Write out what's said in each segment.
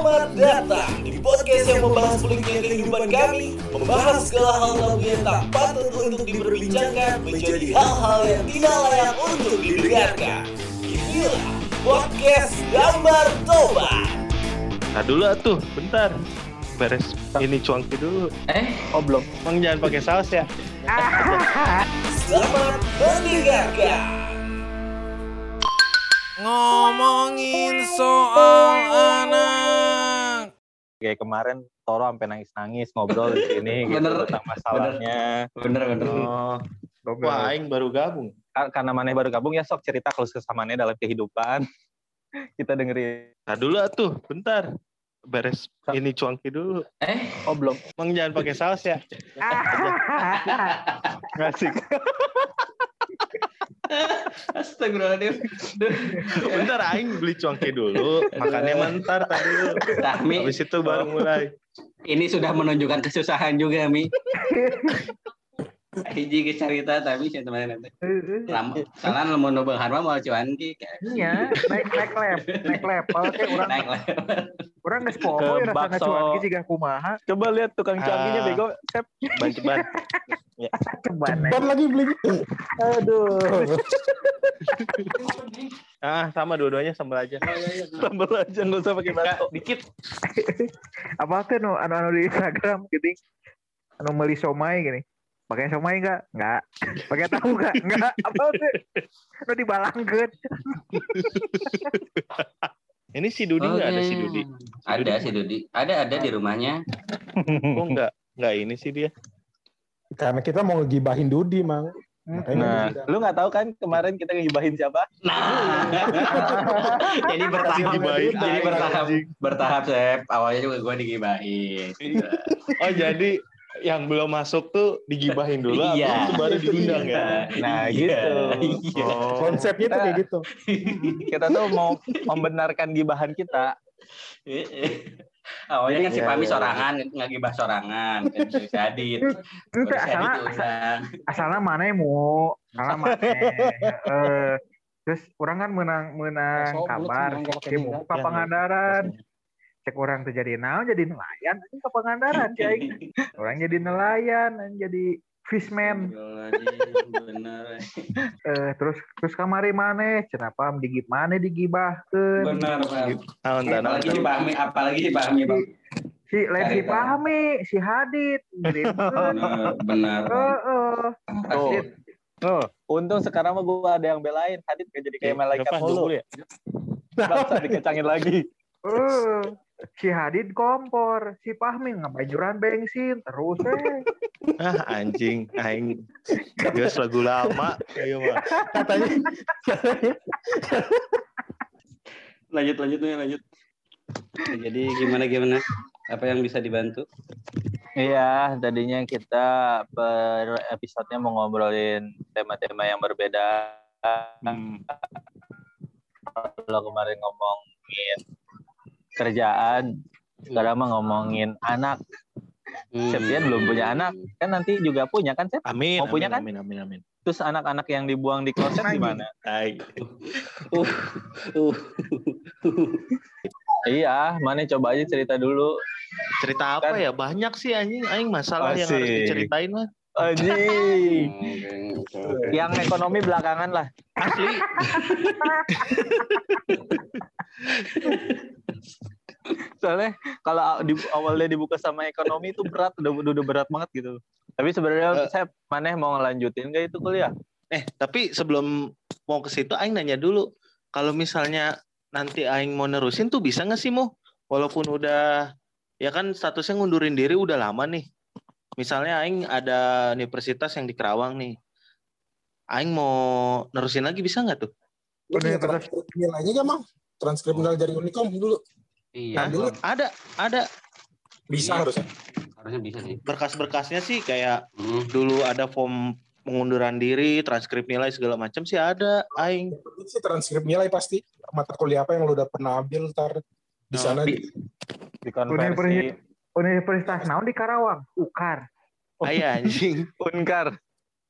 Selamat datang di podcast yang membahas peliknya kehidupan kami, membahas segala hal tabu yang tak patut untuk diperbincangkan menjadi hal-hal yang tidak layak untuk didengarkan. Inilah podcast Gambar Toba. Nah dulu atuh, bentar. Beres ini cuangki dulu. Eh, Oh belum. Bang jangan pakai saus ya. Selamat mendengarkan. Ngomongin soal anak. Kayak kemarin Toro sampai nangis-nangis ngobrol di sini gitu Bener. tentang masalahnya. bener bener. Oh, wah aing baru gabung. Ka- Karena maneh baru gabung ya sok cerita kalau kesamannya dalam kehidupan. Kita dengerin. Nah dulu atuh, bentar. Beres ini cuangki dulu. Eh, Oh belum. Bang jangan pakai saus ya. Ngasih. Astagfirullahaladzim. Bentar aing beli cuangki dulu. Makannya mentar tadi. Nah, Mi, Habis itu baru mulai. ini sudah menunjukkan kesusahan juga, Mi. Hiji ke cerita tapi saya teman nanti. Lama, salah mau nobel harma mau cuan ki. Iya, naik naik lep, naik level kayak orang Naik lah. orang poho Ke ya rasa bakso. ngacuan ge siga kumaha. Coba lihat tukang cuangkinya Ah. bego. Sep. Ban ceban. Coba naik. Ban lagi belinya. Aduh. Ah, sama dua-duanya sambal aja. Sambal aja nggak usah pakai bakso. Dikit. Apa tuh no anu anu di Instagram gitu. Anu meuli somai gini. Pakai somai enggak? Enggak. Pakai tahu enggak? Enggak. Apa tuh? Anu dibalangkeun. Ini si Dudi nggak ada si Dudi? Ada si Dudi. Ada ada di rumahnya. Kok nggak nggak ini sih dia? Karena kita mau ngegibahin Dudi, Mang. Makanya Nah, lu nggak tahu kan kemarin kita ngibahin siapa? Nah. jadi bertahap. Gibahin Jadi bertahap. Bertahap, Sep. Awalnya juga gue digibahin. Oh jadi yang belum masuk tuh digibahin dulu, Iya. itu baru diundang ya. Nah Iya, gitu. iya. Oh, konsepnya tuh kayak gitu. kita tuh mau membenarkan gibahan kita. Awalnya kan si Iya, Pami iya. sorangan, ngagibah sorangan, kan si Adit. Itu Adit asalnya diundang. asalnya mana mu? Asalnya mana? Eh, terus orang kan menang menang Masuk, kabar kayak mu ke Ya, Pangandaran. Cek orang tuh jadi naon jadi nelayan ke Pangandaran cek. Orang jadi nelayan, jadi fishman. Astagfirullahaladzim, Bener. Eh, terus terus kamari mana? Kenapa digib mana digibahkeun? Bener, Bang. Dan Apalagi si Pami, apalagi si Pami, Bang. Si lain si. Pahmi, si Hadid. Gitu. Bener, bener. Heeh. Pasti Oh, untung sekarang mah gue ada yang belain. Hadid gak jadi kayak Iya, malaikat mulu. dulu ya. Bangsa dikecangin lagi. Eh, si Hadid kompor, si Pahmi ngabajuran bensin terus eh. Ah anjing, aing. Geus lagu lama. Ayo mah. Katanya lanjut lanjut nih lanjut. Jadi gimana gimana? Apa yang bisa dibantu? Iya, tadinya kita per episodenya mau ngobrolin tema-tema yang berbeda. Kalau kemarin ngomongin kerjaan, sekarang mah ngomongin anak. Septian belum punya anak, kan nanti juga punya kan Sep? Amin. Mau punya amin, kan? Amin, amin, amin. Terus anak-anak yang dibuang di kloset gimana? Uh, uh. Iya, mana coba aja cerita dulu. cerita apa Kan- ya? Banyak sih anjing, aing masalah yang harus diceritain mah. Anjing. Yang ekonomi belakangan lah. Asli. Soalnya kalau di, awalnya dibuka sama ekonomi itu berat, udah, udah, udah berat banget gitu. Tapi sebenarnya Eh. saya mana mau ngelanjutin gak itu kuliah? Eh, tapi sebelum mau ke situ aing nanya dulu. Kalau misalnya nanti aing mau nerusin tuh bisa nggak sih mu? Walaupun udah ya kan statusnya ngundurin diri udah lama nih. Misalnya aing ada universitas yang di Kerawang nih. Aing mau nerusin lagi bisa nggak tuh? lu punya Udah, transkrip nilainya gak, Mang? Transkrip nilai dari Unicom dulu. Iya, Hah? gua- Ada, ada Bisa Iya. harusnya. harusnya bisa sih. berkas-berkasnya sih kayak Hmm. dulu ada form pengunduran diri, transkrip nilai segala macam sih ada aing. Sih transkrip nilai pasti. Mata kuliah apa yang lu udah pernah ambil ntar di Oh, sana. di- Dikonversi Universitas naon di Karawang? Ukar. Aya anjing. Unkar.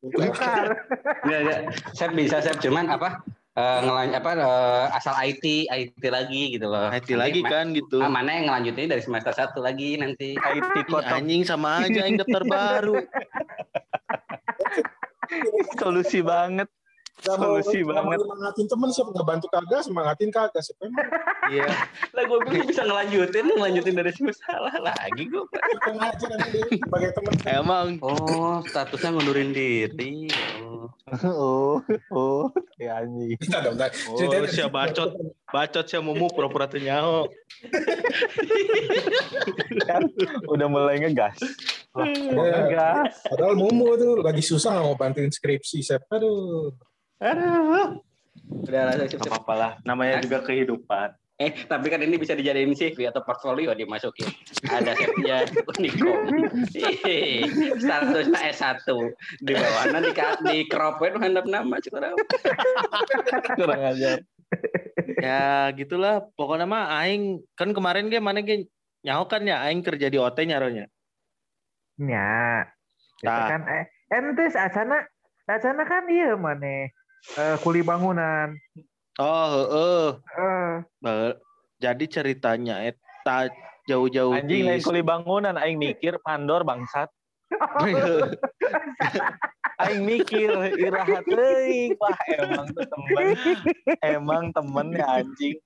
Ukar. Enggak, enggak. Saya bisa, saya cuman apa? Uh, apa uh, asal IT IT lagi gitu loh. IT lagi kan gitu. Ah, mana yang ngelanjutin dari semester satu lagi nanti. IT kota anjing sama aja yang daftar baru. Solusi banget. Gak mau, Solusi gak mau banget. semangatin temen siapa ngebantu kagak semangatin kagak siapa emang Iya. Lah gue pikir bisa ngelanjutin, ngelanjutin dari semester salah lagi gue. Sebagai temen Emang Oh, statusnya ngundurin diri. Oh. Oh, oh, ya anjing. Bentar dong. Oh, siapa bacot. Bacot siapa mau pura-pura teu nyaho. Kan udah mulai ngegas. Iya. ngegas. Padahal Mumu tuh lagi susah nggak mau bantuin skripsi siapa aduh Aduh. Udah rasa Gak sip-sip. apa-apa lah. Namanya juga kehidupan. Eh, tapi kan ini bisa dijadiin CV atau portfolio dimasukin. Ada Septia Unikom. Statusnya S1. Di bawahnya di, di cropin handap nama Kurang ajar. Ya gitulah. Pokoknya mah aing kan kemarin ge mana ge nyaho kan ya aing kerja di OT nyaronya. Ya. Itu Tah. kan eh ente acana acana kan iya mana eh kuli bangunan. Oh, heeh. Eh Ba- Jadi ceritanya eta jauh-jauh Anjing lain kuli bangunan aing mikir pandor bangsat. Aing mikir irahat teuing wah emang tuh temen emang temen ya anjing.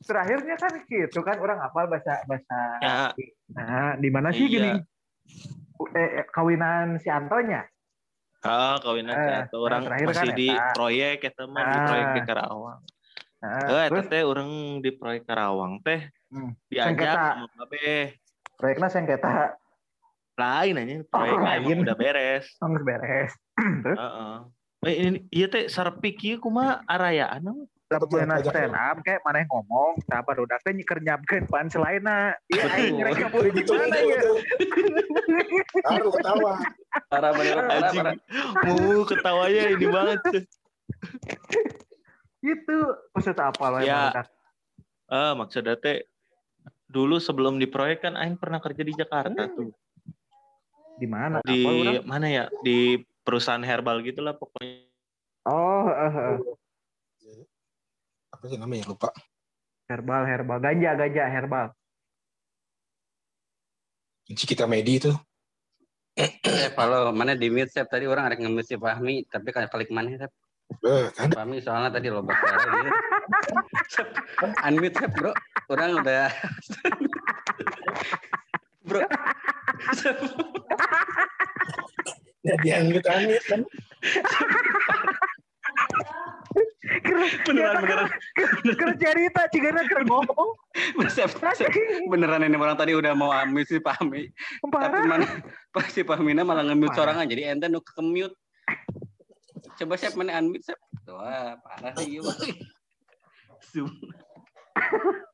terakhirnya kan gitu kan orang apal bahasa bahasa Ya, nah di mana sih Iya. gini eh, eh, kawinan si Antonya ah kawinan Eh, atau orang masih kan di eta. proyek eta mah di Ah. proyek di Karawang. nah, Eh, eta terus teh orang di proyek Karawang teh Hmm. diajak sama Babe. proyeknya sengketa Lain aja proyeknya lain. emang udah beres. harus beres terus Heeh. Eh, ini iya teh sarpik ieu kumaha arayaan pajak stand up kayak mana yang ngomong siapa udah teh nyeker nyapkeun pan selaina iya aing mereka mau di mana ya. Baru ketawa. Parah bener, parah, Anjing. parah. Mu ketawanya ini banget itu maksud apa lo Ya. maksudnya teh dulu sebelum di proyek kan aing pernah kerja di Jakarta tuh. di mana Di apa mana ya? Di perusahaan herbal gitulah pokoknya. oh eh, eh. Apa sih namanya lupa. herbal herbal ganja ganja herbal Kunci kita medi itu. Sep, halo, mana di mute Sep tadi orang ada nge-mute si Fahmi, tapi kayak klik mana Sep? Eh, kan Fahmi soalnya tadi dia. Sep, unmute Sep, bro. Orang udah Bro. Ya dianggut anggut kan. beneran beneran kerja cerita cigana keur ngomong Sep, Sep, beneran ini orang tadi udah mau unmute si Fahmi. Tapi mana pas si Fahmina malah nge-mute sorangan jadi ente nu ke-mute. Coba Sep mana unmute Sep. Wah, parah sih ieu. Zoom.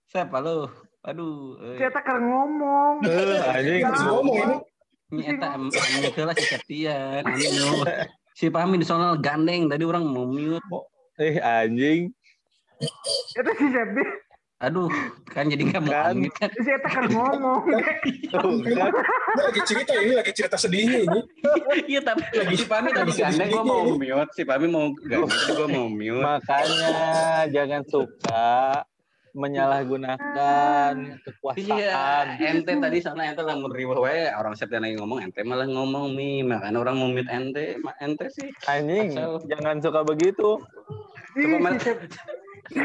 Sep, halo. Aduh, eh. cerita keur ngomong Eh, anjing. Ngomong ini. Em- itu lah si Septian. Anu. Si Fahmi di sono gandeng tadi orang mau mute. Eh anjing. itu si Septi Aduh, kan jadi nggak mau Kan. unmute kan. si Eta keur ngomong Ini lagi cerita ini lagi cerita sedihnya ini. Iya tapi si Fahmi tadi lagi gandeng gua sedih. mau mute. Si Fahmi mau gandeng tadi gua mau mute. Makanya jangan suka menyalahgunakan Iya, kekuasaan. ente tadi sana ente lah riwah wae orang Septian lagi ngomong ente malah ngomong nih makanya orang mau mute ente ma- ente sih Anjing, Asal. jangan suka begitu. Coba Ih, si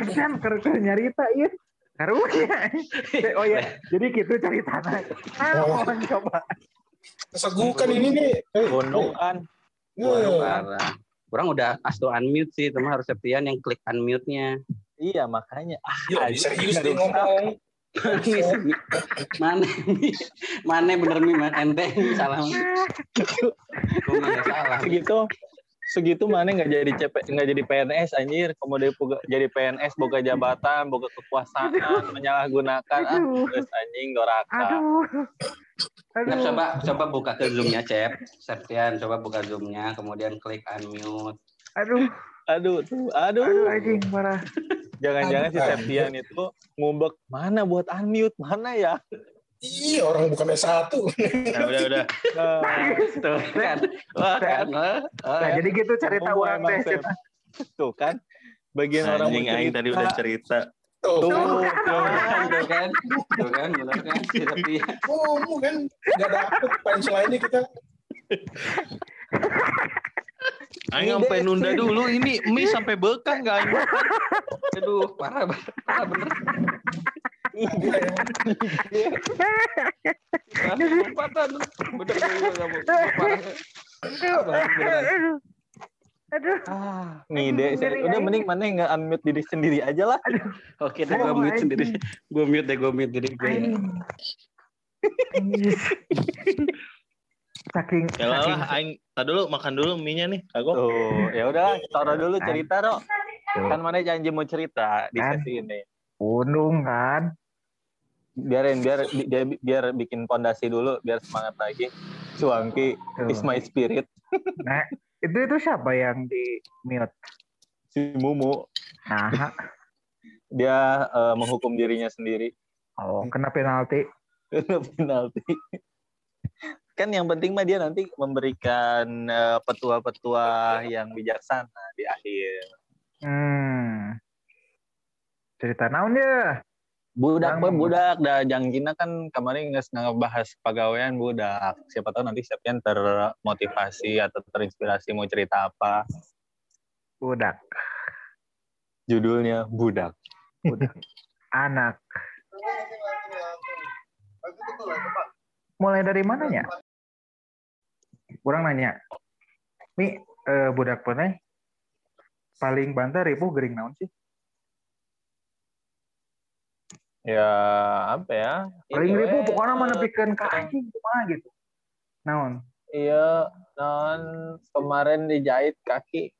keur keur nyarita ieu karunya oh ya jadi gitu ceritanya ah mohon coba Kesegukan ini nih. Eh, Gunung kan. Waduh, eh, parah. Orang udah asto unmute sih, cuma harus Septian yang klik unmute-nya. Iya makanya. Ah, Iya, anjing, serius dia rusak. ngomong. mana mana bener mi man ente salah. Segitu segitu mana nggak jadi CP nggak jadi PNS anjir. Kemudian jadi PNS boga jabatan boga kekuasaan menyalahgunakan. Ah anjing doraka. Aduh. Nah, aduh. coba coba buka ke zoomnya cep. Septian coba buka zoomnya kemudian klik unmute. Aduh. Aduh tuh aduh. Aduh anjing parah jangan-jangan si Septian itu ngumbek mana buat unmute mana ya Iya orang bukan S1. Nah, udah udah. Tuh kan. Wah, kan. Oh, Nah, jadi gitu cerita Semua orang teh. Tuh kan. Bagian orang Anjing mau aing tadi udah cerita. Tuh, Tuh, Tuh kan, tuh kan, tuh kan, benar kan, si Setia. ngomong kan. Gak dapet punchline-nya kita. Aing sampai nunda dulu ini mie sampai bekah aing makan. Aduh, parah, banget, parah bener. Lompatan. Bener gue. Parah, beneran. Aduh. Ah, ngide. Sendiri Udah mending mana nggak unmute diri sendiri aja lah. Oke deh, gue mute sendiri. Gue mute deh, gue mute diri gue. Saking Ya lah, saking aing tadi dulu makan dulu mie-nya nih. Kagok. Tuh, ya udah, taruh dulu cerita, Rok. Kan mana janji mau cerita di Kan. sesi ini. undung kan. Biarin biar bi- dia biar bikin pondasi dulu biar semangat lagi. Suangki Tuh. is my spirit. Nah, itu itu siapa yang di mute? Si Mumu Nah, dia eh, menghukum dirinya sendiri. oh, kena penalti. Kena penalti. Kan yang penting mah dia nanti memberikan eh, petua-petua yang bijaksana di akhir. Hmm. Cerita naon ya? Budak Yang- mah budak dah jangjina kan kemarin nggak ngebahas pegawaian budak. Siapa tahu nanti Septian termotivasi atau terinspirasi mau cerita apa. Budak, Judulnya budak. anak. Mulai dari mananya? Kurang nanya. Mi, eh, budak pernah paling banter ribu gering naon sih? Ya apa ya? Paling ribu pokoknya mana eh, bikin ke anjing cuma gitu. Naon? Iya, non kemarin dijahit kaki.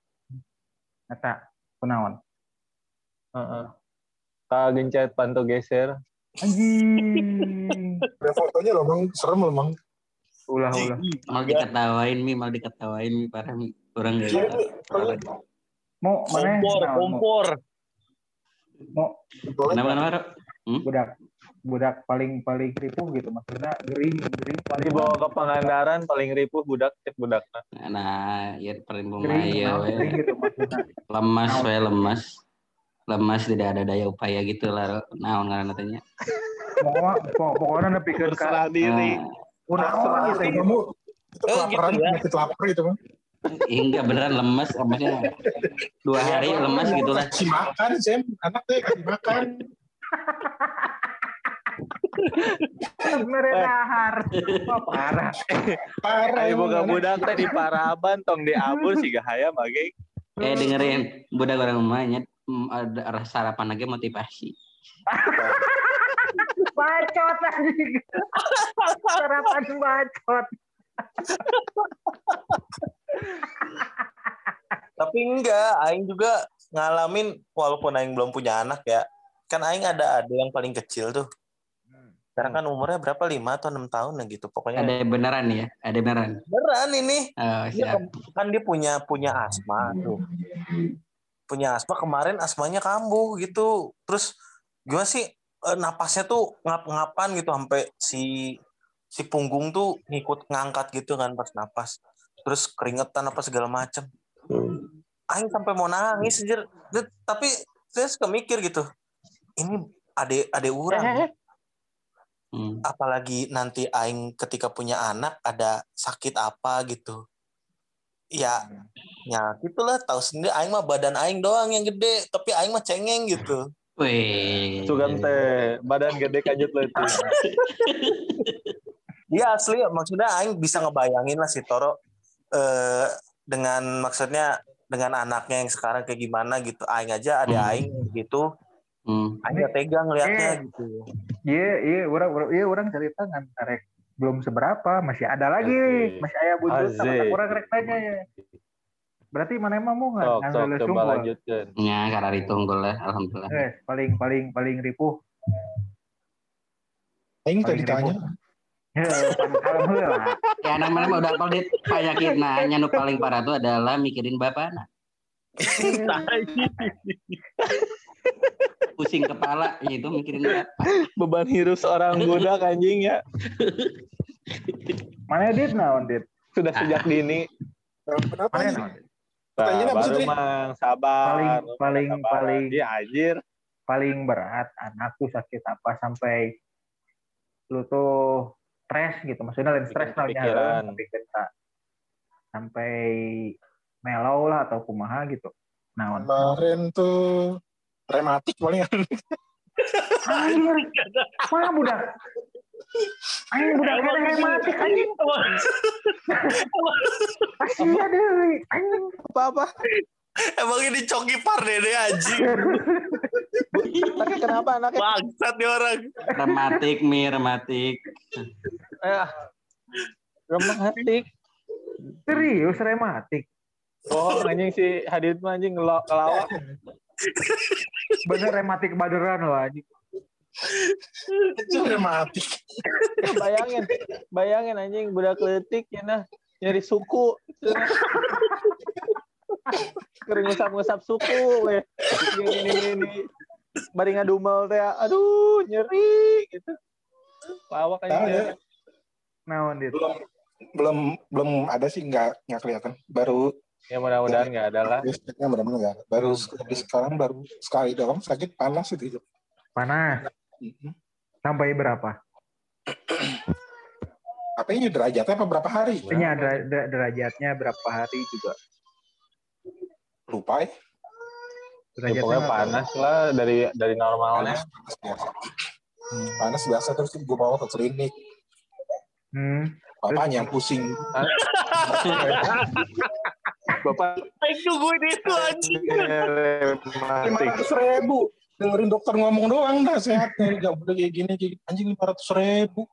Eta, kunaon? Heeh. Kak gencet pantu geser. Anjing. Ada fotonya loh, Bang. Serem loh, Bang. Ulah ulah. Mal diketawain mi, mal diketawain mi parah mi. Orang gak Mau mana? Kompor, kompor. Mau Kenapa kenapa? Rok? budak budak paling paling ripuh gitu maksudnya gering gering paling Dibawa ke Pangandaran paling ripuh budak cek budak. Nah, ya paling gering gitu maksudnya Lemas we, lemas. Lemas tidak ada daya upaya gitu lah. Naon tanya. mau pok- pokoknya ka Berserah diri. Kunaon gitu ya. kamu itu Oh, kelaparan, gitu ya. penyakit lapar gitu, Bang. hingga beneran lemas, maksudnya dua hari lemas gitulah. Kasih makan, Sam. Anak tuh kasih makan. meredahar Wah, parah Parah. Ayo boga budak teh di Paraban tong di Abur sih gahaya mage. Eh dengerin, budak orang rumahnya mm, ada sarapan lagi motivasi. bacot anjing sarapan bacot Tapi enggak, aing juga ngalamin walaupun aing belum punya anak ya. Kan aing ada ada yang paling kecil tuh. Sekarang kan umurnya berapa? 5 atau 6 tahun ya gitu. Pokoknya Ada beneran ya, ada beneran. beneran ini. Oh, Dia siap. ke- kan dia punya punya asma tuh. Punya asma kemarin asmanya kambuh gitu. Terus gimana sih napasnya tuh ngap-ngapan gitu sampai si si punggung tuh ngikut ngangkat gitu kan pas napas. Terus keringetan apa segala macem. Aing sampai mau nangis anjir. Tapi saya suka mikir gitu. Ini ade ade orang. Hmm. apalagi nanti aing ketika punya anak ada sakit apa gitu ya ya gitulah tahu sendiri aing mah badan aing doang yang gede tapi aing mah cengeng gitu Wih. Sugam teh badan gede kajut leutik. Iya asli maksudnya aing bisa ngebayangin lah si Toro eh, dengan maksudnya dengan anaknya yang sekarang kayak gimana gitu aing aja ada Hmm. aing gitu Hmm. aing gak tega ngeliatnya Eh. gitu iya iya orang orang- iya orang cerita ngan karek belum seberapa masih ada lagi Asik. masih ada buntut sama orang rek tanya ya berarti mana emang mau nggak Sok ngan sok lulus coba unggul? lanjutkan. Ya, karena ditunggu lah, alhamdulillah. Guys, paling paling paling ripuh Aing tadi Paling ditanya. Ya, alhamdulillah Ya, namanya mah udah apal dit penyakit nah, nu paling parah itu adalah mikirin bapak anak. pusing kepala itu mikirin apa Beban hidup seorang budak anjing ya. Mana dit naon dit? Sudah sejak dini. Kenapa Mana Pertanyaan apa sih, mang sabar. Paling- paling- Sabaran. paling- Dia anjir. Paling berat anakku sakit apa sampai lu tuh stres gitu. Maksudnya lain stres kepikiran. tapi kita sampai melau lah atau kumaha gitu. Naon? Kemarin tuh rematik paling Anjir. Mana budak? Anjing budak kena rematik anjing. Asia deh. Anjing. Apa-apa? Emang ini coki deh anjing. Tapi kenapa anaknya? Bangsat nih orang. rematik mi rematik Eh, rematik. Serius rematik. Oh, anjing si Hadid mah anjing ngelawak. Bener rematik baderan loh anjing. Itu rematik. bayangin, bayangin anjing budak letik ya nah nyari suku. Kering ngusap-ngusap suku weh. Ini ini ini. Bari ngadumel teh, aduh nyeri gitu. Lawak Tahu ya. anjing. Naon dit? Belum belum belum ada sih nggak nggak kelihatan. Baru Ya mudah-mudahan nggak ada lah. biasanya nggak ada. Baru habis sekarang baru sekali doang sakit panas itu. Panas. Mhm. Sampai berapa? Apa ini derajatnya apa berapa hari? Ini ada der- derajatnya berapa hari juga. Lupa ya. Ya, Derajatnya pokoknya nggak tahu. panas lah dari dari normalnya. Panas, panas biasa. Panas biasa terus gue bawa ke klinik. Hmm. Bapaknya yang pusing. Bapak Aing nungguin itu anjing. Lima ratus ribu. Dengerin dokter ngomong doang dah sehatnya. Gak boleh kayak gini. Kayak gini. Anjing lima ratus ribu.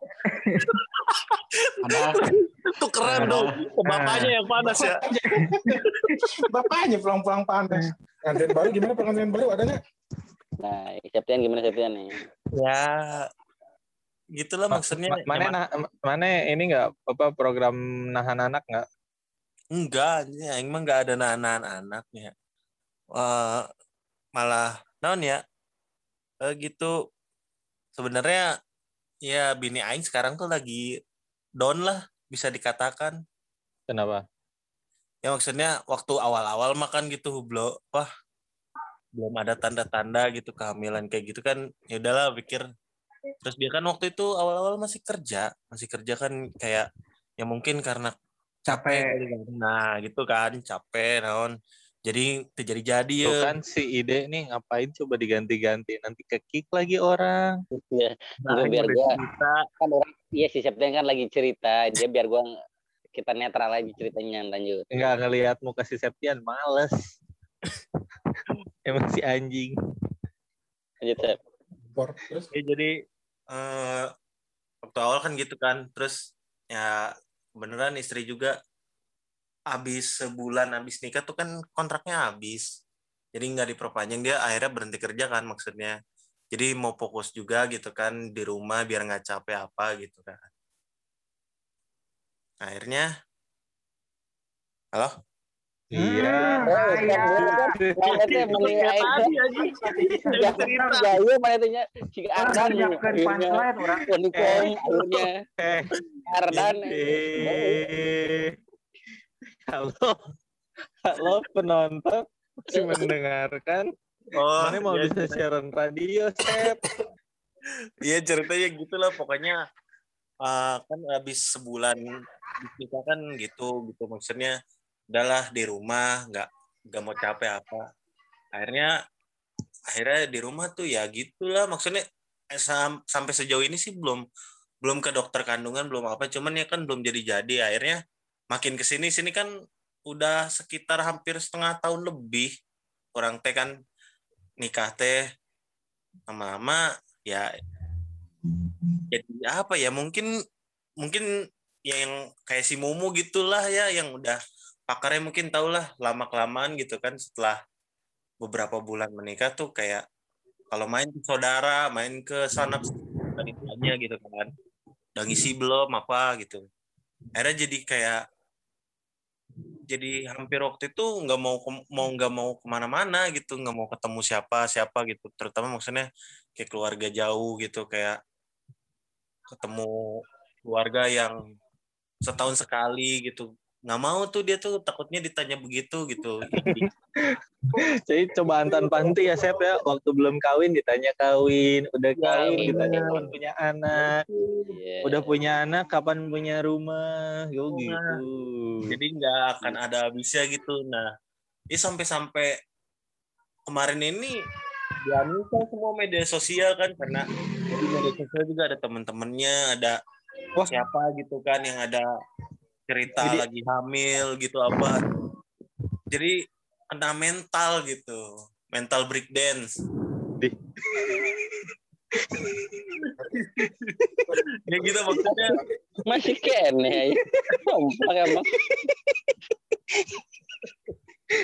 Itu keren dong. Bapaknya yang panas ya. Bapaknya pulang-pulang panas. Pengantin baru gimana pengantin baru adanya? nah Septian gimana Septian nih Ya gitulah maksudnya. Ma- mana nah, mana ini nggak apa program nahan anak nggak? Enggak, ini aing mah enggak ada nahan anaknya. Eh malah naon ya? Eh gitu. Sebenarnya ya bini aing sekarang tuh lagi down lah bisa dikatakan. Kenapa? Ya maksudnya waktu awal-awal makan gitu hublo, wah belum ada tanda-tanda gitu kehamilan kayak gitu kan ya udahlah pikir terus dia kan waktu itu awal-awal masih kerja masih kerja kan kayak ya mungkin karena capek kan. nah gitu kan capek naon jadi terjadi jadi ya Tuh kan si ide nih ngapain coba diganti-ganti nanti ke kick lagi orang. Iya, Nah, biar gua- cerita. kan orang iya si Septian kan lagi cerita dia biar gua kita netral aja ceritanya lanjut Enggak ngelihat muka si Septian males. Emang si anjing. lanjut Sep. Ya, jadi eh waktu awal kan gitu kan, terus ya beneran istri juga habis sebulan habis nikah tuh kan kontraknya habis. Jadi nggak diperpanjang dia akhirnya berhenti kerja kan maksudnya. Jadi mau fokus juga gitu kan di rumah biar nggak capek apa gitu kan. Akhirnya Halo? Iya. Halo. Halo penonton. Masih mendengarkan. Oh, Mana mau iya, bisa siaran radio, Sep? Iya ceritanya gitulah pokoknya eh, kan habis sebulan nikah kan gitu gitu. Maksudnya udahlah di rumah nggak nggak mau capek apa. Akhirnya akhirnya di rumah tuh ya gitulah maksudnya eh, sam- sampai sejauh ini sih belum belum ke dokter kandungan belum apa. Cuman ya kan belum jadi jadi akhirnya makin ke sini sini kan udah sekitar hampir setengah tahun lebih orang teh kan nikah teh lama-lama ya jadi apa ya mungkin mungkin yang kayak si Mumu gitulah ya yang udah pakarnya mungkin tau lah lama kelamaan gitu kan setelah beberapa bulan menikah tuh kayak kalau main ke saudara main ke sana itu aja gitu kan. Udah ngisi belum apa gitu. Akhirnya jadi kayak jadi hampir waktu itu nggak mau mau nggak mau ke mana-mana gitu nggak mau ketemu siapa siapa gitu. Terutama maksudnya kayak keluarga jauh gitu kayak ketemu keluarga yang setahun sekali gitu nggak mau tuh dia tuh takutnya ditanya begitu gitu jadi cobaan tanpa henti ya Sep ya waktu belum kawin ditanya kawin udah Ya, kawin iya. ditanya kapan punya anak Iya. udah punya anak kapan punya rumah yo Rumah. gitu jadi nggak akan ada habisnya gitu nah ini sampai-sampai kemarin ini dianunsal semua media sosial kan karena di media sosial juga ada teman-temannya ada Wah. siapa gitu kan yang ada cerita Jadi- lagi hamil gitu apa jadi kena mental gitu mental break dance Di- ya gitu maksudnya Masih kene ya. Emang.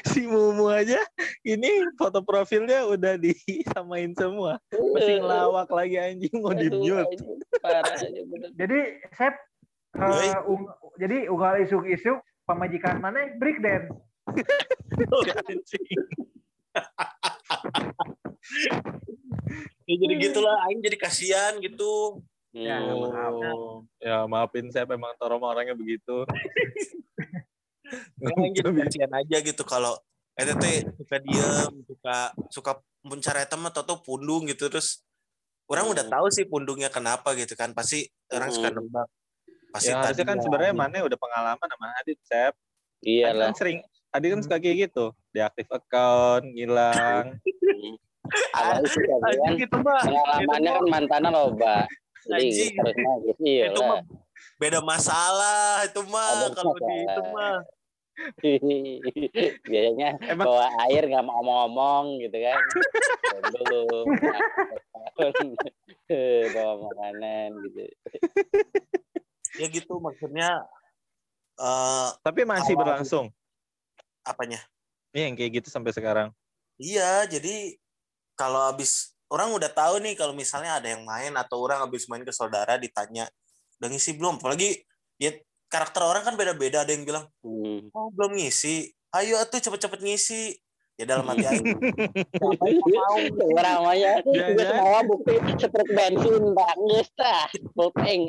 si Mumu aja ini foto profilnya udah disamain semua masih ngelawak lagi anjing mau di mute anjing, Parah aja bener. Jadi Sep Yoi. eh, ung- jadi unggal isuk-isuk pemajikan mana break dance. anjing ya jadi gitulah aing jadi kasihan gitu Ya, Hmm. maaf. Oh, ya maafin saya memang Torom orangnya begitu. Aing jadi kasihan aja gitu kalau eta teh suka diem suka suka mencari teman atau pundung gitu terus orang udah tahu sih pundungnya kenapa gitu kan pasti orang suka Hmm. Pasti ya harusnya kan sebenarnya ya, mana udah pengalaman sama Adit, Sep. Adit Iyalah. kan sering, Adit kan suka kayak gitu. Deaktif account, ngilang. Kan Anjing, gitu mah pengalamannya kan mantannya loba. Jadi terus gitu iya itu mah lah. beda masalah itu mah Ada kalau di itu mah Biasanya Emang- bawa air nggak mau ngomong-ngomong gitu kan. Dulu. bawa makanan gitu. Ya gitu maksudnya eh Tapi masih Awal- berlangsung. apanya Iya yang kayak gitu sampai sekarang. Iya, jadi kalau habis orang udah tahu nih kalau misalnya ada yang main atau orang habis main ke saudara ditanya udah ngisi belum? Apalagi ya karakter orang kan beda-beda. Ada yang bilang Hmm. oh belum ngisi, ayo atuh cepet-cepet ngisi. Ya dalam hati mau namanya Jangan- gue semua bukti setruk bensin tak geus tah. Bopeng.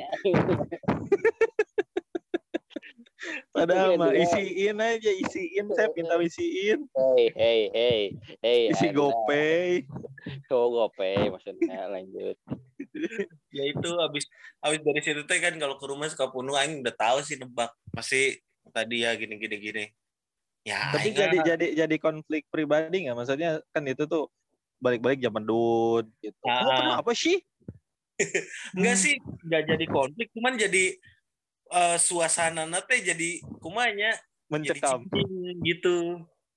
Padahal Gitu, mah ya. isiin aja, isiin. Saya minta isiin. Hey, hey, hey, hey. Isi. GoPay. Oh, GoPay maksudnya lanjut. ya itu habis habis dari situ teh kan kalau ke rumah suka penuh aing udah tahu sih nebak pasti tadi ya gini gini gini. Ya, Tapi jadi jadi jadi konflik pribadi nggak? Maksudnya kan itu tuh balik-balik zaman dud gitu. Kamu Ah. kenapa sih? Enggak sih, enggak jadi konflik, cuman jadi eh, suasana teh jadi kumanya jadi Mencekam. cicing gitu.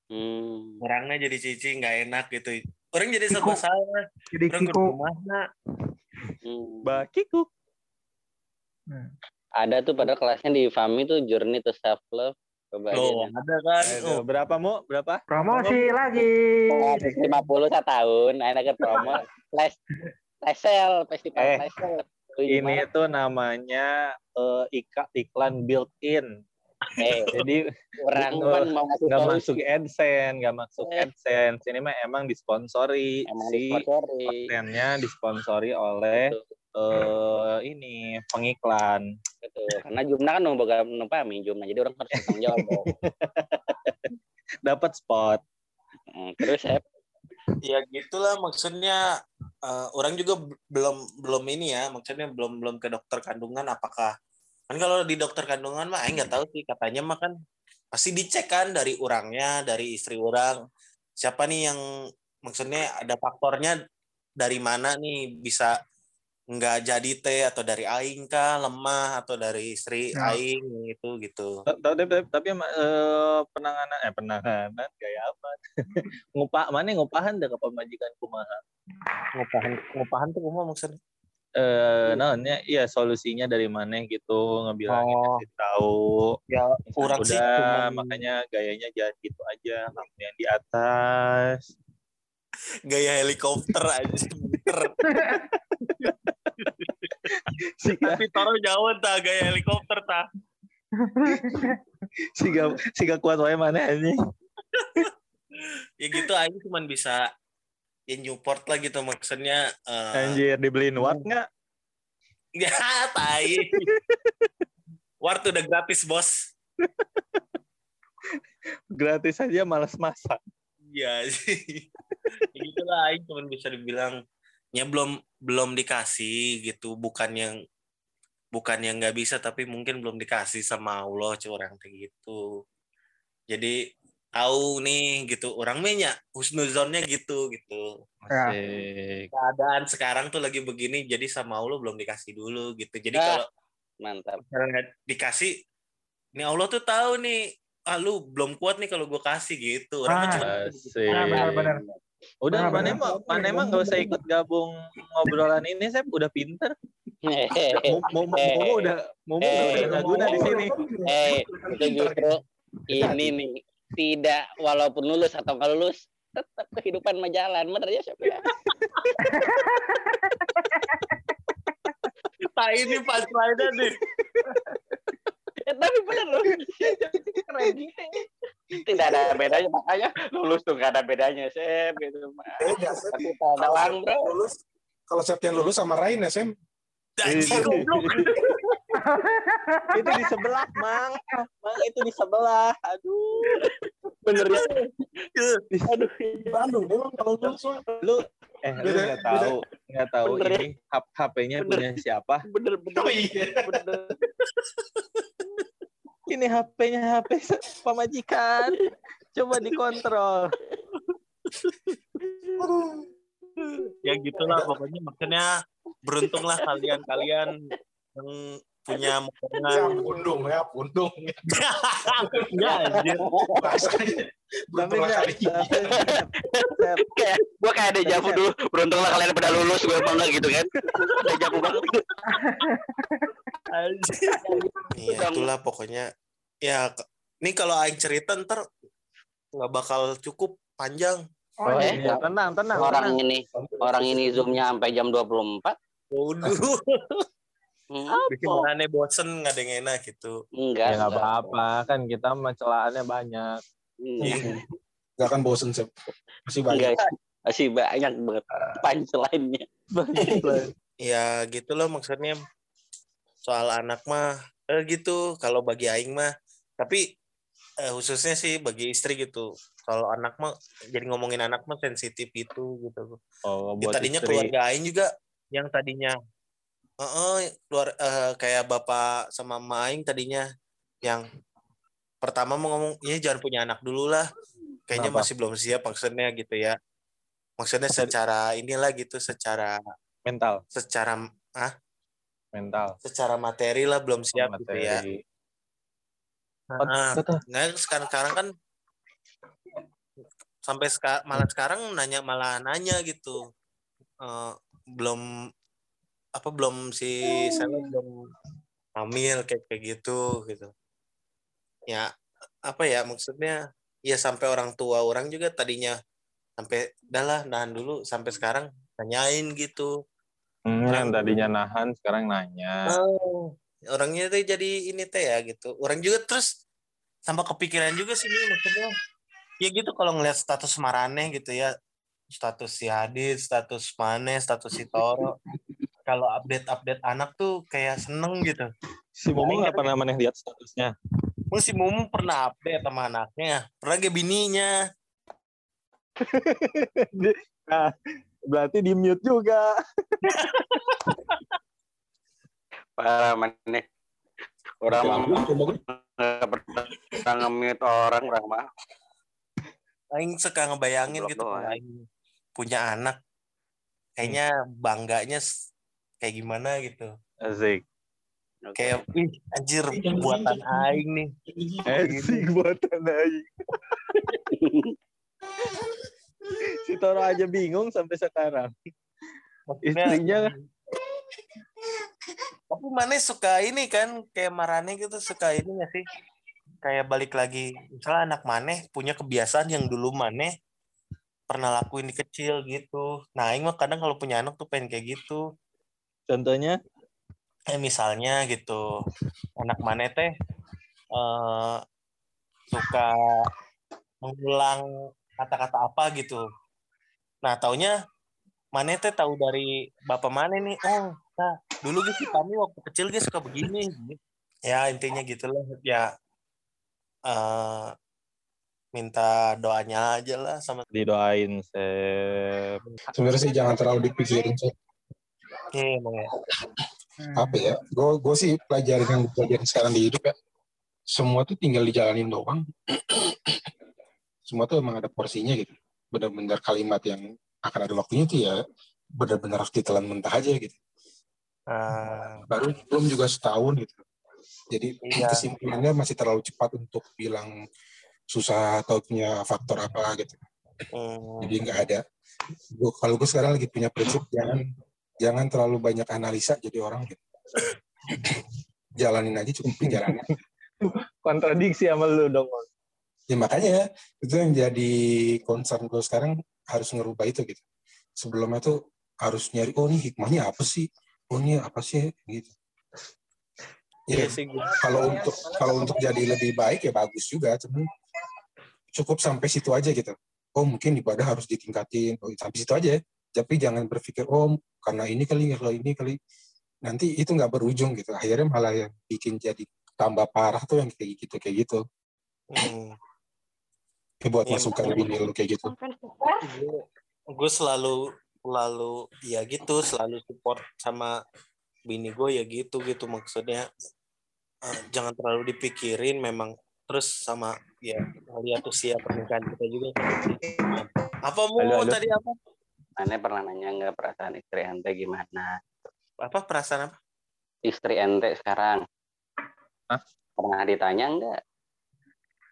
Hmm. Orangnya jadi cicing nggak enak gitu. Orang jadi serba salah. Jadi Orang ke Kiko. rumah hmm. Bakiku. Ada tuh pada kelasnya di FAMI tuh Journey to Self Love. Coba aja. Loh, ada kan. Aduh, Oh, berapa mu? Berapa? Promosi lagi. lima puluh tahun, ada ke promo flash flash sale festival Eh, flash sale. Tuh, Ini tuh namanya eh, ika, iklan built-in. eh, Jadi orang Oh, kan mau ngasih nggak solusi. masuk AdSense, nggak masuk Eh. AdSense. Ini mah emang disponsori emang si disponsori. kontennya disponsori oleh eh ini pengiklan. Gitu. Karena jumlah kan nunggu boga nu pami jumlah jadi orang harus tanggung jawab. Dapat spot. Hmm, terus saya ya gitulah maksudnya eh, orang juga belum belum ini ya, maksudnya belum belum ke dokter kandungan apakah kan kalau di dokter kandungan mah aing nggak tahu sih katanya mah kan pasti dicek kan dari orangnya, dari istri orang. Siapa nih yang maksudnya ada faktornya dari mana nih bisa nggak jadi teh atau dari aing kah lemah atau dari istri Ya. aing itu gitu. Ta- Tapi, tapi, tapi eh, penanganan eh penanganan kayak apa? Ngupah mana ngupahan deh ke pemajikan kumaha? Ngupahan ngupahan tuh kumaha maksudnya? Eh naonnya iya solusinya dari mana gitu ngebilangin Oh. ngasih tahu. Ya sih udah cuman- makanya gayanya jangan gitu aja, kamu yang di atas. gaya helikopter aja. Sih, tapi toro jauh tak gaya helikopter tak Siga siga kuat wae mana anjing. ya gitu aing cuman bisa ya Newport lah gitu maksudnya eh, Anjir dibeliin Watt enggak? ya tai Wart udah gratis bos Gratis aja males masak. Iya sih. ya gitu lah aing cuman bisa dibilang ya belum belum dikasih gitu bukan yang bukan yang nggak bisa tapi mungkin belum dikasih sama Allah curang kayak gitu jadi tahu nih gitu orang mainnya husnuzonnya gitu gitu Ya. Asik. keadaan sekarang tuh lagi begini jadi sama Allah belum dikasih dulu gitu jadi Ah. kalau Mantap. dikasih ini Allah tuh tahu nih ah lu belum kuat nih kalau gue kasih gitu orang Ah. cuma Asik. Udah mana emang mana emang nggak usah ikut gabung ngobrolan ini, saya udah pinter. Mau mau mau mau udah mau mau Eh. udah nggak guna di sini. Eh, itu justru ini nih tidak walaupun lulus atau nggak lulus tetap kehidupan majalan bener ya siapa ya tak ini pas lainnya nih Eh, tapi bener loh keren gitu tidak ada bedanya makanya lulus tuh nggak ada bedanya sep gitu Beda, doang bro Lulus, kalau Septian lulus sama Rain ya, Sem. Anjing, goblok. itu di sebelah, Mang. Mang itu di sebelah. Aduh. bener ya aduh Bandung, memang kalau lulus. Lu eh lu nggak tahu nggak tahu Bener ya? ini HP-nya punya siapa? bener bener Oh iya. bener Ini HP-nya HP pemajikan. Coba dikontrol. ya gitulah pokoknya maksudnya beruntunglah kalian-kalian yang punya Ya, momongan pundung ya, pundung. ya anjir Bahasanya. Tapi Beruntung kali. Sep, kayak gue kayak ada jamu dulu beruntunglah kalian pada lulus gue bangga gitu kan ada jamu banget Anjir. Iya, itulah pokoknya. Ya, ini kalau aing cerita ntar nggak bakal cukup panjang. Oh, iya. ya, tenang, tenang, orang tenang. ini orang ini zoomnya sampai jam 24 Waduh, hmm, bikin aneh bosen nggak ada yang enak gitu. enggak Ya nggak enggak. apa-apa kan kita mencelaannya banyak. Hmm, Gak akan bosen, Sep. Masih banyak. enggak masih banyak banget punchline-nya Ya gitu loh maksudnya soal anak mah eh, gitu kalau bagi aing mah. Tapi eh, khususnya sih bagi istri gitu. Kalau anak mah jadi ngomongin anak mah sensitif gitu gitu. Oh, Ya, tadinya istri. keluarga aing juga yang tadinya Heeh, luar eh, kayak bapak sama mama aing tadinya. Yang pertama mau ngomong ya jangan punya anak dulu lah. Kayaknya Kenapa? masih belum siap maksudnya gitu ya. Maksudnya secara inilah gitu secara mental, secara ah mental. secara materi lah belum siap gitu ya. materi. Nah, nah sekarang sekarang kan sampai seka, malah sekarang nanya malah nanya gitu. Eh, belum apa belum si saya belum hamil kayak kayak gitu gitu ya apa ya maksudnya ya sampai orang tua orang juga tadinya sampai udahlah nahan dulu sampai sekarang nanyain gitu Hmm, yang tadinya nahan sekarang nanya. Oh, orangnya tuh jadi ini teh ya gitu. Orang juga terus sama kepikiran juga sih nih maksudnya. Ya gitu kalau ngeliat status Marane gitu ya, status si Hadid, status Mane, status si Toro. Kalau update-update anak tuh kayak seneng gitu. Si Momo nggak pernah maneh lihat statusnya. Mau si Mumu pernah update sama anaknya, pernah ke bininya. Nah, berarti di mute juga. parah mana orang mah nggak pernah nge-mute orang orang mah Aing suka ngebayangin Goblok gitu. Aing punya anak. Kayaknya bangganya kayak gimana gitu. Asik. kayak ih anjir buatan aing nih Asik buatan aing. si Toro aja bingung sampai sekarang. Maksudnya, Istrinya tapi mana suka ini kan kayak marane gitu suka ini gak sih kayak balik lagi misalnya anak maneh punya kebiasaan yang dulu maneh pernah lakuin di kecil gitu nah aing mah kadang kalau punya anak tuh pengen kayak gitu contohnya eh misalnya gitu anak maneh teh eh suka mengulang kata-kata apa gitu. Nah, taunya Mane teh tahu dari bapak Mane nih. Oh, nah, dulu gitu kami waktu kecil dia suka begini. Ya intinya gitulah. Ya uh, minta doanya aja lah sama didoain Sep. Sebenarnya sih jangan terlalu dipikirin sih. Iya, emang ya. Apa ya? Gue gue sih pelajarin yang pelajarin sekarang di hidup ya. Semua tuh tinggal dijalanin doang. Semua tuh emang ada porsinya gitu. Benar-benar kalimat yang akan ada waktunya tuh ya benar-benar harus ditelan mentah aja gitu. Uh, Baru belum juga setahun gitu. Jadi Iya. kesimpulannya masih terlalu cepat untuk bilang susah atau punya faktor apa gitu. hmm, Jadi nggak ada. Gua, kalau gue sekarang lagi punya prinsip jangan jangan terlalu banyak analisa jadi orang gitu. Jalanin aja cukup perjalanan. Kontradiksi sama lu dong. Ya makanya itu yang jadi concern gue sekarang harus ngerubah itu gitu. Sebelumnya tuh harus nyari oh ini hikmahnya apa sih? Oh ini apa sih gitu. iya Ya, sih gue. kalau untuk kalau untuk jadi lebih baik ya bagus juga, cuman cukup sampai situ aja gitu. Oh mungkin ibadah harus ditingkatin, oh, sampai situ aja. Tapi jangan berpikir oh karena ini kali kalau ini kali nanti itu nggak berujung gitu. Akhirnya malah yang bikin jadi tambah parah tuh yang kayak gitu kayak gitu. Hmm. Ya, buat Iya, masukan bini lu kayak gitu. gue selalu selalu ya gitu selalu support sama bini gue ya gitu gitu maksudnya eh, jangan terlalu dipikirin memang terus sama ya lihat usia pernikahan kita juga apa mau Halo, halo. tadi apa Ane pernah nanya nggak perasaan istri ente gimana? apa perasaan apa Istri ente sekarang. Hah? Pernah ditanya nggak?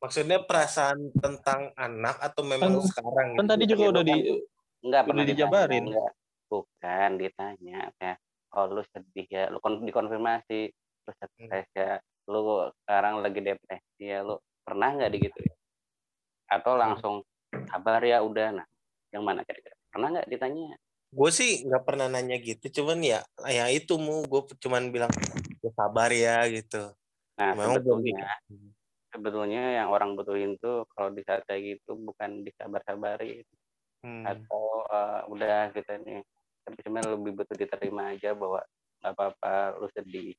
maksudnya perasaan tentang anak atau memang Kan- sekarang Kan gitu? tadi juga udah di Enggak Udah pernah ditanya, dijabarin. nggak? Bukan ditanya kayak oh lu sedih ya, lu kon dikonfirmasi lu stres ya, lu sekarang lagi depresi ya, lu pernah nggak digituin? Atau langsung sabar ya udah nah, yang mana kira-kira? Pernah nggak ditanya? gue sih nggak pernah nanya gitu cuman ya ya itu mu. Gue cuman bilang ya sabar ya gitu. Nah, memang belum sebetulnya sebetulnya yang orang butuhin tuh kalau di saat kayak gitu bukan disabar-sabari Hmm. atau eh, udah kita nih. Tapi sebenarnya lebih butuh diterima aja bahwa nggak apa-apa lu sedih.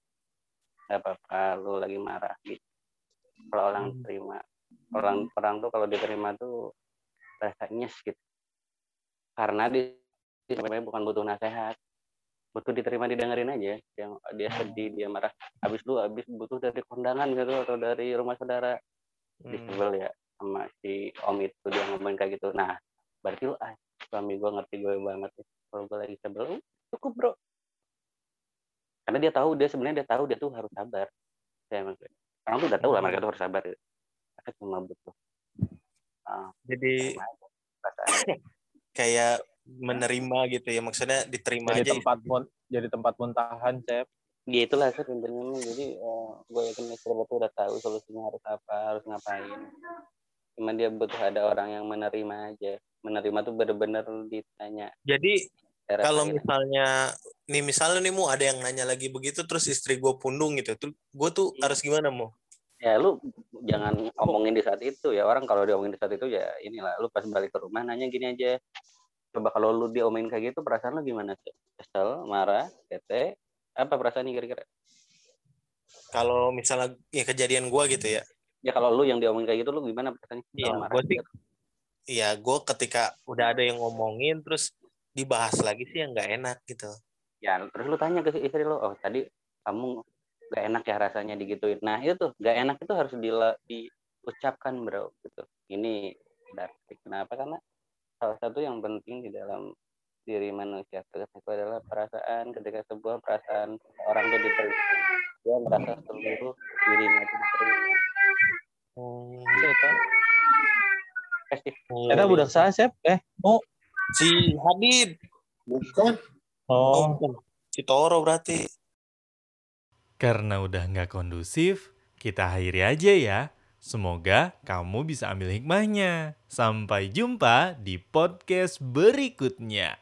Nggak apa-apa lu lagi marah gitu. Kalau orang Hmm. terima orang orang tuh kalau diterima tuh rasanya gitu karena di sebenarnya bukan butuh nasihat butuh diterima didengerin aja. Yang dia sedih dia marah. Habis lu habis butuh dari kondangan gitu atau dari rumah saudara. Hmm. disebel ya sama si om itu dia ngomongin kayak gitu. Nah berarti lu ah suami gue ngerti gue banget kalau gue lagi sebel "Oh, cukup bro. Karena dia tahu dia sebenarnya dia tahu dia tuh harus sabar. Saya maksudnya orang tuh udah tahu lah mereka tuh harus sabar. Mereka cuma butuh ah, jadi. kayak menerima gitu ya maksudnya diterima jadi aja tempat mun- jadi tempat muntahan, Cep. gitu lah sih intinya jadi eh, gue yakin tuh udah tahu solusinya harus apa harus ngapain cuma dia butuh ada orang yang menerima aja menerima tuh bener-bener ditanya jadi kalau lain. misalnya nih misalnya nih mu ada yang nanya lagi begitu terus istri gue pundung gitu tuh gue tuh Iya. harus gimana mu ya lu jangan omongin di saat itu ya. Orang kalau diomongin di saat itu ya inilah lu pas balik ke rumah nanya gini aja. Coba kalau lu diomongin kayak gitu perasaan lu gimana sih kesel marah bete? Apa perasaannya kira-kira? Kalau misalnya ya kejadian gue gitu ya. Ya kalau lu yang diomongin kayak gitu lu gimana perasaannya Iya, marah, gua sih- bete? ya gue ketika udah ada yang ngomongin terus dibahas lagi sih yang nggak enak gitu. Ya terus lu tanya ke istri lu oh tadi kamu gak enak ya rasanya digituin. Nah itu tuh gak enak itu harus dila- diucapkan bro gitu. Ini berarti kenapa? Karena salah satu yang penting di dalam diri manusia itu adalah perasaan. Ketika sebuah perasaan orang itu diterima dia merasa seluruh dirinya itu diterima. Hmm, itu pasti Eta budak sah, Cep. Eh, si Hadid Bukan. oh. si Toro berarti Karena udah nggak kondusif, kita akhiri aja ya. Semoga kamu bisa ambil hikmahnya. Sampai jumpa di podcast berikutnya.